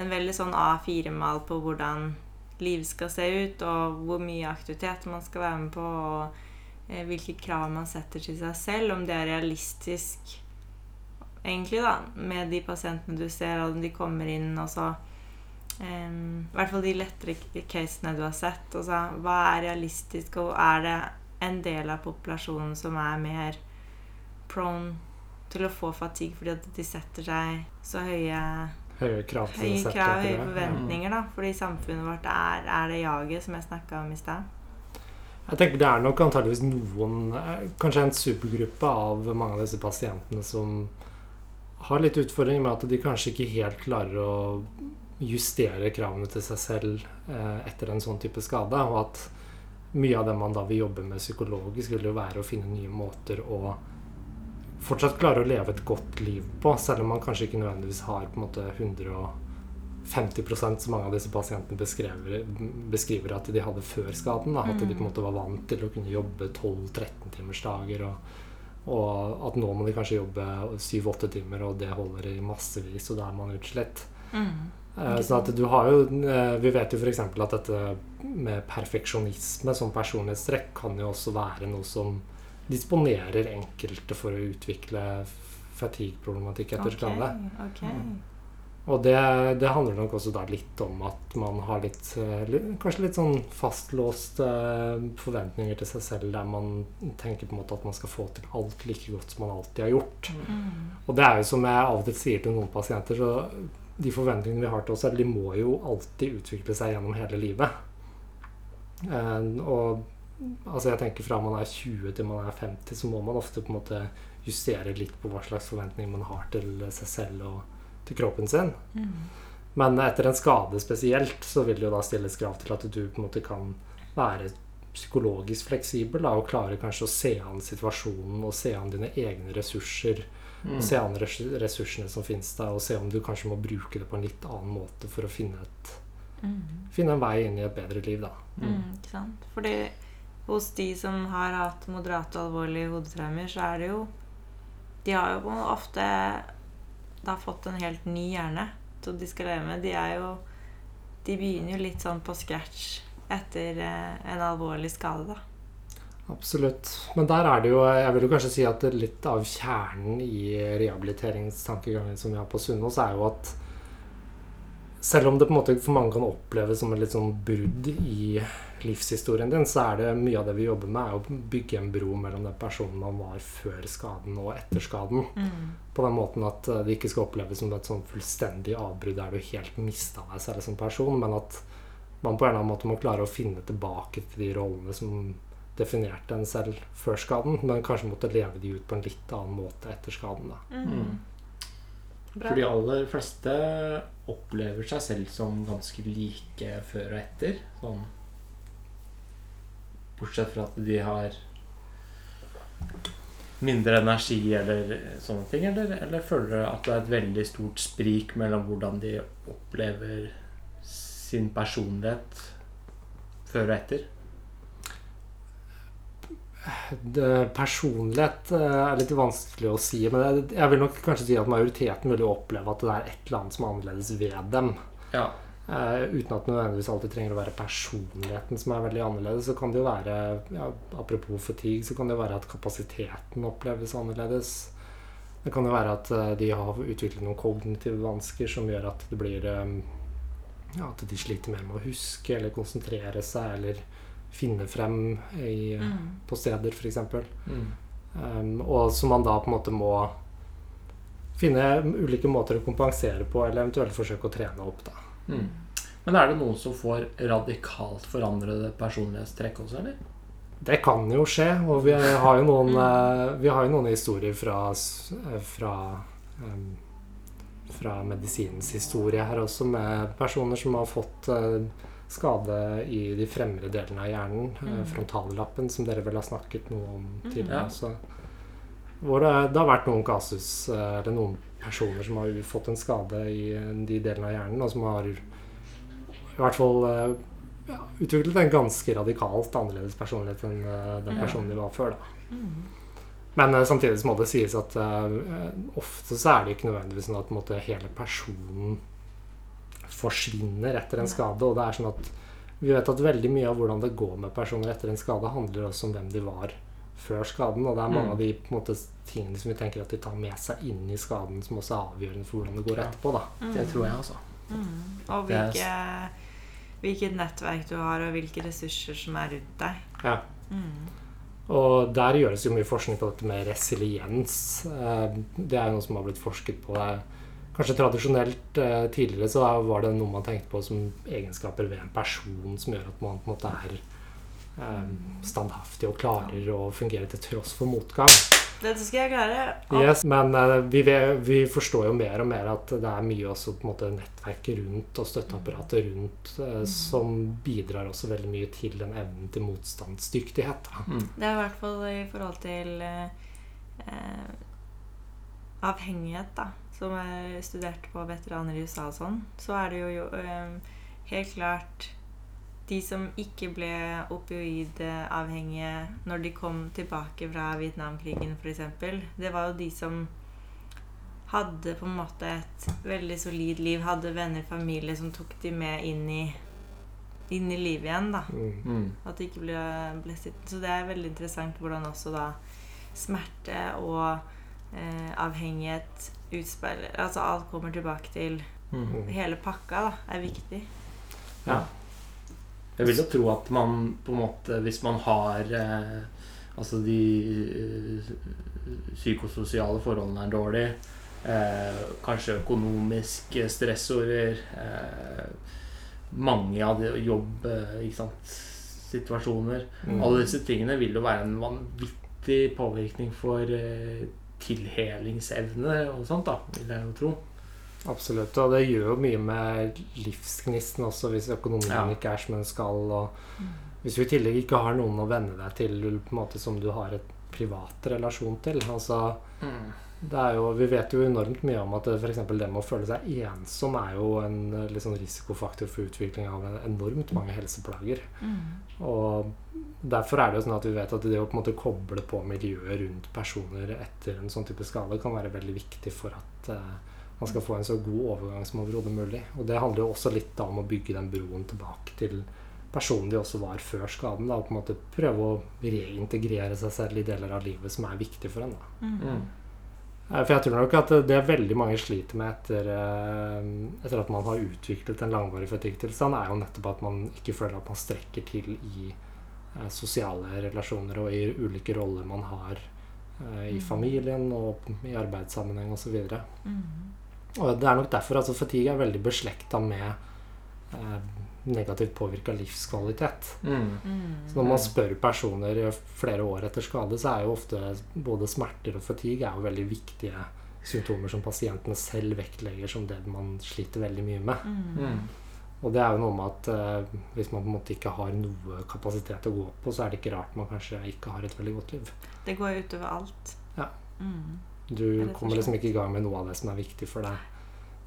en veldig sånn A4-mal på hvordan livet skal se ut, og hvor mye aktivitet man skal være med på, og eh, hvilke krav man setter til seg selv, om det er realistisk egentlig, da, med de pasientene du ser, og de kommer inn, og så um, I hvert fall de lettere casene du har sett. Og så, hva er realistisk, og er det en del av populasjonen som er mer prone til å få fatigue fordi at de setter seg så høye Høye krav Høye krav, høye forventninger, da. Fordi samfunnet vårt er, er det jaget som jeg snakka om i stad. Jeg tenker Det er nok antageligvis noen eh, Kanskje en supergruppe av mange av disse pasientene som har litt utfordringer med at de kanskje ikke helt klarer å justere kravene til seg selv eh, etter en sånn type skade. Og at mye av det man da vil jobbe med psykologisk, vil jo være å finne nye måter å fortsatt klare å leve et godt liv på, selv om man kanskje ikke nødvendigvis har på en måte 150% som mange av disse pasientene beskriver, beskriver at de hadde før skaden. Da. At de på en måte var vant til å kunne jobbe 12-13 timers dager. Og, og at nå må de kanskje jobbe 7-8 timer, og det holder i massevis, og da er man utslitt. Mm. Så at du har jo eh, Vi vet jo f.eks. at dette med perfeksjonisme som personlighetstrekk kan jo også være noe som disponerer enkelte for å utvikle fatigue-problematikk etter skade. Ok, Og det, det handler nok også da litt om at man har litt, eh, Kanskje litt sånn fastlåste forventninger til seg selv, der man tenker på en måte at man skal få til alt like godt som man alltid har gjort. Mm. Og det er jo som jeg av og til sier til noen pasienter, så de forventningene vi har til oss selv, de må jo alltid utvikle seg gjennom hele livet. Eh, og altså jeg tenker fra man er 20 til man er 50, så må man ofte på en måte justere litt på hva slags forventninger man har til seg selv og til kroppen sin. Mm. Men etter en skade spesielt, så vil det jo da stilles krav til at du på en måte kan være psykologisk fleksibel da, og klare kanskje å se an situasjonen og se an dine egne ressurser. Mm. Se an ressursene som finnes der, og se om du kanskje må bruke det på en litt annen måte for å finne, et, Mm. finne en vei inn i et bedre liv. da. Mm, ikke sant? Fordi hos de som har hatt moderate og alvorlige hodetraumer, så er det jo De har jo ofte da fått en helt ny hjerne som de skal leve med. De er jo De begynner jo litt sånn på scratch etter eh, en alvorlig skade, da. Absolutt. Men der er det jo Jeg vil jo kanskje si at litt av kjernen i rehabiliteringstankegangen som vi har på Sunnaas, er jo at selv om det på en måte for mange kan oppleves som et litt sånn brudd i livshistorien din, så er det mye av det vi jobber med, er å bygge en bro mellom den personen man var før skaden og etter skaden. Mm. På den måten at eh, det ikke skal oppleves som et sånn fullstendig avbrudd der du helt mista deg selv som person, men at man på en eller annen måte må klare å finne tilbake til de rollene som definerte en selv før skaden, men kanskje måtte leve de ut på en litt annen måte etter skaden. da. Mm. Bra. For de aller fleste opplever seg selv som ganske like før og etter. Sånn Bortsett fra at de har mindre energi eller sånne ting. Eller, eller føler du at det er et veldig stort sprik mellom hvordan de opplever sin personlighet før og etter? Det, personlighet eh, er litt vanskelig å si, men jeg, jeg vil nok kanskje si at majoriteten vil oppleve at det er et eller annet som er annerledes ved dem. Ja. Eh, uten at det nødvendigvis alltid trenger å være personligheten som er veldig annerledes. Så kan det jo være, ja, Apropos fatigue, så kan det jo være at kapasiteten oppleves annerledes. Det kan jo være at uh, de har utviklet noen kognitive vansker som gjør at det blir um, ja, At de sliter mer med å huske eller konsentrere seg eller finne frem i, Mm. på steder, f.eks. Mm. Um, og som man da på en måte må finne ulike måter å kompensere på, eller eventuelt forsøke å trene opp. da. Mm. Men er det noen som får radikalt forandrede personlighetstrekk også, eller? Det kan jo skje, og vi har jo noen, eh, vi har jo noen historier fra, eh, fra, fra medisinens historie her også, med personer som har fått eh, skade i de fremre delene av hjernen, Mm. frontallappen, som dere vel har snakket noe om Mm. tidligere. Ja. Hvor det, det har vært noen kasus, eh, eller noen personer som har fått en skade i eh, de delene av hjernen, og som har i hvert fall eh, ja, utviklet en ganske radikalt annerledes personlighet enn den personen de var før. da. Mm. Men samtidig så må det sies at ofte så er det ikke nødvendigvis sånn at måte, hele personen forsvinner etter en skade. Og det er sånn at vi vet at veldig mye av hvordan det går med personer etter en skade, handler også om hvem de var før skaden. Og det er mange Mm. av de måte, tingene som vi tenker at de tar med seg inn i skaden, som også er avgjørende for hvordan det går etterpå. da. Det tror jeg, også. Mm. Og hvilke, hvilket nettverk du har, og hvilke ressurser som er rundt deg. Ja. Mm. Og der gjøres jo mye forskning på dette med resiliens. Eh, Det er jo noe som har blitt forsket på. Kanskje tradisjonelt eh, tidligere så var det noe man tenkte på som egenskaper ved en person som gjør at man på en måte er standhaftig og klarer å fungere til tross for motgang. Dette skal jeg klare. Ja. Yes, men eh, vi, vi forstår jo mer og mer at det er mye også på en måte nettverket rundt og støtteapparatet rundt eh, som bidrar også veldig mye til den evnen til motstandsdyktighet. Mm. Det er i hvert fall i forhold til eh, eh, avhengighet, da. Som er studert på veteraner i USA og sånn. Så er det jo eh, helt klart de som ikke ble opioidavhengige når de kom tilbake fra Vietnamkrigen f.eks. Det var jo de som hadde på en måte et veldig solid liv, hadde venner, familie som tok de med inn i, inn i livet igjen, da. Mm. Mm. At de ikke ble, ble sittende. Så det er veldig interessant hvordan også da smerte og eh, avhengighet utspeiler Altså alt kommer tilbake til Mm. hele pakka, da, er viktig. Ja. Jeg vil jo tro at man på en måte Hvis man har eh, Altså de eh, psykososiale forholdene er dårlige, eh, kanskje økonomiske stressorder eh, Mange av de jobb eh, ikke sant, situasjoner Mm. Alle disse tingene vil jo være en vanvittig påvirkning for eh, tilhelingsevne og sånt, da, vil jeg jo tro. Absolutt. Og det gjør jo mye med livsgnisten også, hvis økonomien Ja. ikke er som den skal. Og hvis du i tillegg ikke har noen å venne deg til på en måte som du har et privat relasjon til. Altså, det er jo, vi vet jo enormt mye om at f.eks. det med å føle seg ensom er jo en liksom, risikofaktor for utvikling av enormt mange helseplager. Og derfor er det jo sånn at vi vet at det å på en måte koble på miljøet rundt personer etter en sånn type skade kan være veldig viktig for at eh, man skal få en så god overgang som overhodet mulig. Og det handler jo også litt om å bygge den broen tilbake til personen de også var før skaden. Da, og på en måte prøve å reintegrere seg selv i deler av livet som er viktig for en. Mm. For jeg tror nok at det veldig mange sliter med etter, eh, etter at man har utviklet en langvarig fatigue-tilstand, er jo nettopp at man ikke føler at man strekker til i eh, sosiale relasjoner og i ulike roller man har eh, i familien og i arbeidssammenheng osv. Og det er nok derfor altså fatigue er veldig beslekta med eh, negativt påvirka livskvalitet. Mm. Så når man spør personer flere år etter skade, så er jo ofte både smerter og fatigue er jo veldig viktige symptomer som pasientene selv vektlegger som det man sliter veldig mye med. Mm. Og det er jo noe med at eh, hvis man på en måte ikke har noe kapasitet å gå på, så er det ikke rart man kanskje ikke har et veldig godt liv. Det går utover alt. Ja. Mm. Du kommer liksom ikke i gang med noe av det som er viktig for deg.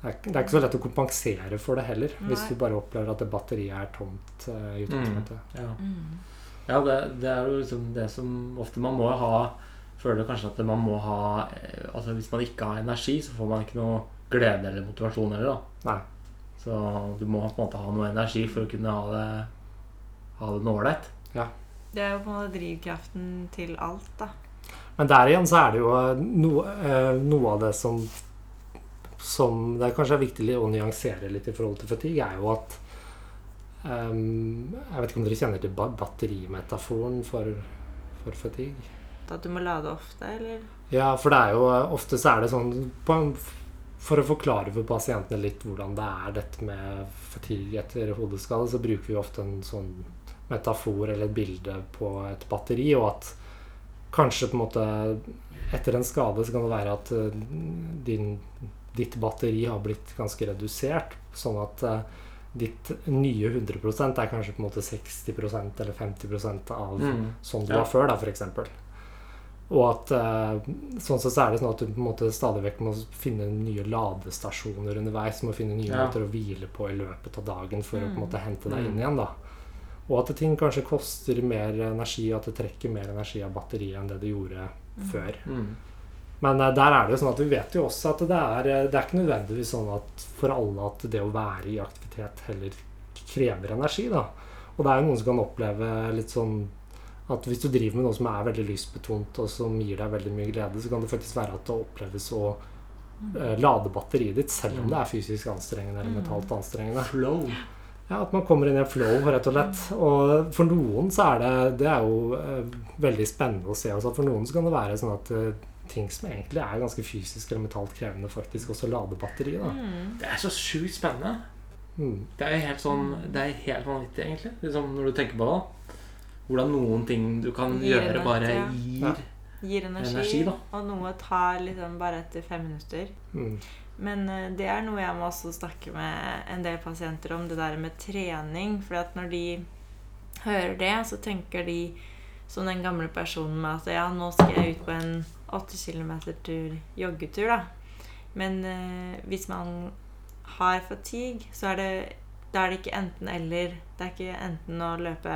Det er, det er ikke så lett å kompensere for det heller, hvis du bare opplever at det batteriet er tomt uh, i utgangspunktet. Ja, Mm. ja det, det er jo liksom det som ofte man må ha Føler kanskje at man må ha eh, Altså Hvis man ikke har energi, så får man ikke noe glede eller motivasjon heller. da Nei. Så du må på en måte ha noe energi for å kunne ha det Ha det noe ålreit. Det er jo på en måte drivkraften til alt, da. Men der igjen så er det jo eh, noe, eh, noe av det som som det kanskje er viktig å nyansere litt i forhold til fatigue, er jo at um, Jeg vet ikke om dere kjenner til batterimetaforen for, for fatigue? At du må lade ofte, eller? Ja, for det er jo ofte så er det sånn en, For å forklare for pasientene litt hvordan det er dette med fatigue etter hodeskade, så bruker vi ofte en sånn metafor eller et bilde på et batteri, og at kanskje på en måte etter en skade så kan det være at eh, din, ditt batteri har blitt ganske redusert, sånn at eh, ditt nye 100% er kanskje på en måte 60% eller 50% av Mm. sånn du Ja. var før, da, f.eks. Og at eh, sånn sett så er det sånn at du på en måte stadig vekk må finne nye ladestasjoner underveis. Må finne nye Ja. måter å hvile på i løpet av dagen for å på en Mm. måte hente deg Mm. inn igjen. da Og at ting kanskje koster mer energi, og at det trekker mer energi av batteriet enn det det gjorde før. Mm. Men eh, der er det jo sånn at vi vet jo også at det er, eh, det er ikke nødvendigvis sånn at for alle at det å være i aktivitet heller krever energi. da Og det er jo noen som kan oppleve litt sånn at hvis du driver med noe som er veldig lystbetont og som gir deg veldig mye glede, så kan det faktisk være at det oppleves å eh, lade batteriet ditt selv om det er fysisk anstrengende eller Mm. mentalt anstrengende. Flow. Ja, At man kommer inn i en flow, rett og slett. Og for noen så er det Det er jo eh, veldig spennende å se. Altså, for noen så kan det være sånn at eh, ting som egentlig er ganske fysisk eller mentalt krevende, faktisk også lader batteriet. da. Mm. Det er så sjukt spennende. Mm. Det er helt sånn Det er helt vanvittig, egentlig. Liksom når du tenker på det. Hvordan noen ting du kan gjøre, bare gir Ja. Gir energi, Energi, og noe tar liksom bare etter fem minutter. Mm. Men eh, det er noe jeg må også snakke med en del pasienter om, det der med trening. For når de hører det, så tenker de som den gamle personen med at ja, nå skal jeg ut på en 8 km-tur, joggetur, da. Men eh, hvis man har fatigue, så er det da er det ikke enten-eller. Det er ikke enten å løpe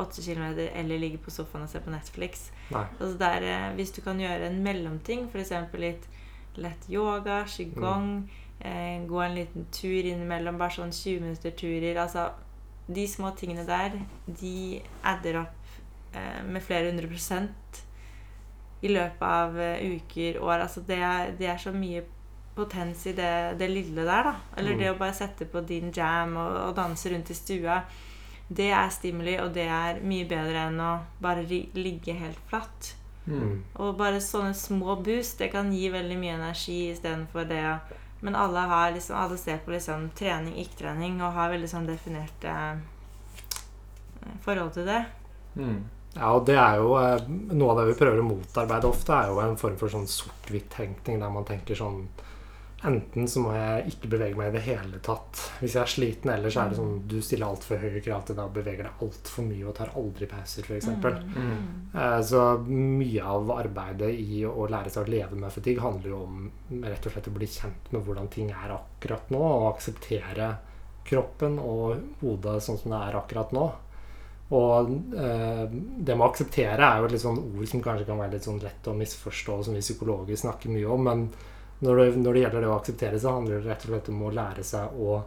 8 km eller ligge på sofaen og se på Netflix. Altså der, eh, hvis du kan gjøre en mellomting, f.eks. litt lett yoga, qigong, eh, gå en liten tur innimellom, bare sånn 20 minutter turer altså, De små tingene der, de adder opp eh, med flere hundre prosent i løpet av eh, uker, år. Altså det er, det er så mye potens i det, det lille der, da. Eller Mm. det å bare sette på din jam og, og danse rundt i stua. Det er stimuli, og det er mye bedre enn å bare ligge helt flatt. Mm. Og bare sånne små boost, det kan gi veldig mye energi istedenfor det å Men alle, har liksom, alle ser på liksom trening, ikke-trening, og har veldig sånn definerte eh, forhold til det. Mm. Ja, og det er jo eh, Noe av det vi prøver å motarbeide ofte, er jo en form for sånn sort-hvitt-tenkning der man tenker sånn Enten så må jeg ikke bevege meg i det hele tatt. Hvis jeg er sliten ellers, er det sånn du stiller altfor høye krav til deg og beveger deg altfor mye og tar aldri pauser, f.eks. Mm. Mm. Så mye av arbeidet i å lære seg å leve med fatigue handler jo om rett og slett å bli kjent med hvordan ting er akkurat nå, og akseptere kroppen og hodet sånn som det er akkurat nå. Og eh, det med å akseptere er jo et litt sånn ord som kanskje kan være litt sånn lett å misforstå, som vi psykologer snakker mye om, men når det, når det gjelder det å akseptere, så handler det rett og slett om å lære seg å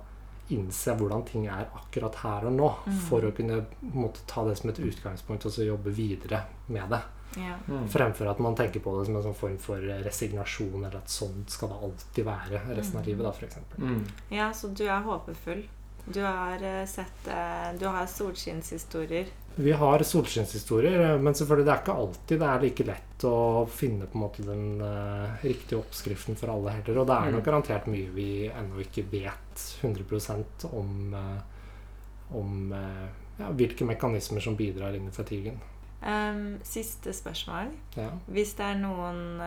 innse hvordan ting er akkurat her og nå, for å kunne måtte ta det som et utgangspunkt og så jobbe videre med det. Ja. Mm. Fremfor at man tenker på det som en sånn form for resignasjon, eller at sånn skal det alltid være resten av livet, da, eksempel. Mm. ja, så du er håpefull. Du har eh, sett eh, Du har solskinnshistorier. Vi har solskinnshistorier, eh, men selvfølgelig det er ikke alltid det er like lett å finne på en måte den uh, riktige oppskriften for alle heller. Og det er nok Mm. garantert mye vi ennå ikke vet 100% om, uh, om uh, ja, hvilke mekanismer som bidrar inn i fatiguen. Um, siste spørsmål. Ja. Hvis det er noen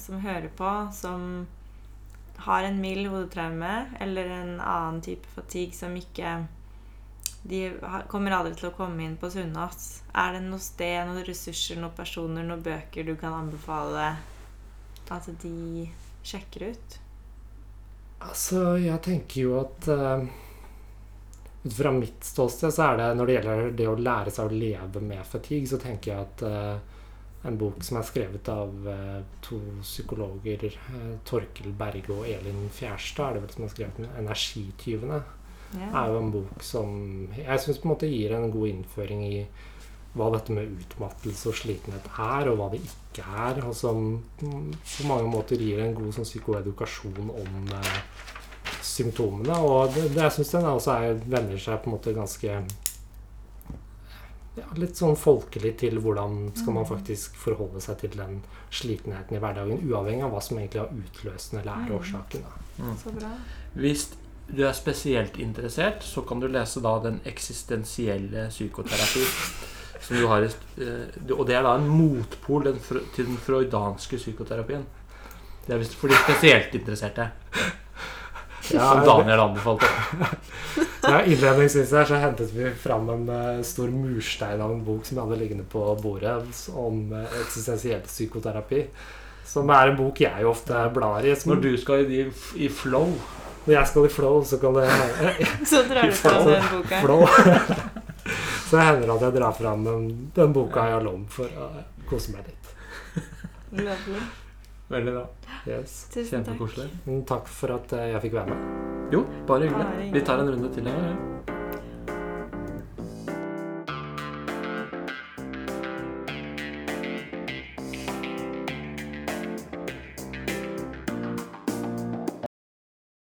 som hører på, som har en mild hodetraume eller en annen type fatigue som ikke De kommer aldri til å komme inn på Sunnaas. Er det noe sted, noen ressurser, noen personer, noen bøker du kan anbefale at de sjekker ut? Altså, jeg tenker jo at uh, ut fra mitt ståsted så er det når det gjelder det å lære seg å leve med fatigue, så tenker jeg at uh, en bok som er skrevet av uh, to psykologer, uh, Torkel Berge og Elin Fjerstad, er det vel som har skrevet den, 'Energityvene', Ja. er jo en bok som jeg syns gir en god innføring i hva dette med utmattelse og slitenhet er, og hva det ikke er. Og som mm, på mange måter gir en god sånn, psykoedukasjon om eh, symptomene. Og det, det jeg syns den også er, vender seg på en måte ganske ja, Litt sånn folkelig til hvordan skal man faktisk forholde seg til den slitenheten i hverdagen, uavhengig av hva som egentlig har utløst den eller er Mm. årsaken. Da. Så bra. Hvis du er spesielt interessert, så kan du lese da den eksistensielle psykoterapi. Som du har, eh, og det er da en motpol til den freudanske psykoterapien. Det er visst for de spesielt interesserte. Som Daniel anbefalte. Ja, Innledningsvis her så hentet vi fram en eh, stor murstein av en bok som jeg hadde liggende på bordet om uh, eksistensiell psykoterapi. Som er en bok jeg ofte blar i. Som, Når du skal i, i flow når jeg skal i flow, så kan det Så drar du fram den boka. flow. så hender det at jeg drar fram den, den boka jeg har lånt for å kose meg litt. Lovely. Veldig bra. Yes. Tusen takk. Kjempekoselig. Men Takk for at eh, jeg fikk være med. Jo, bare hyggelig. Vi tar en runde til. Her, ja.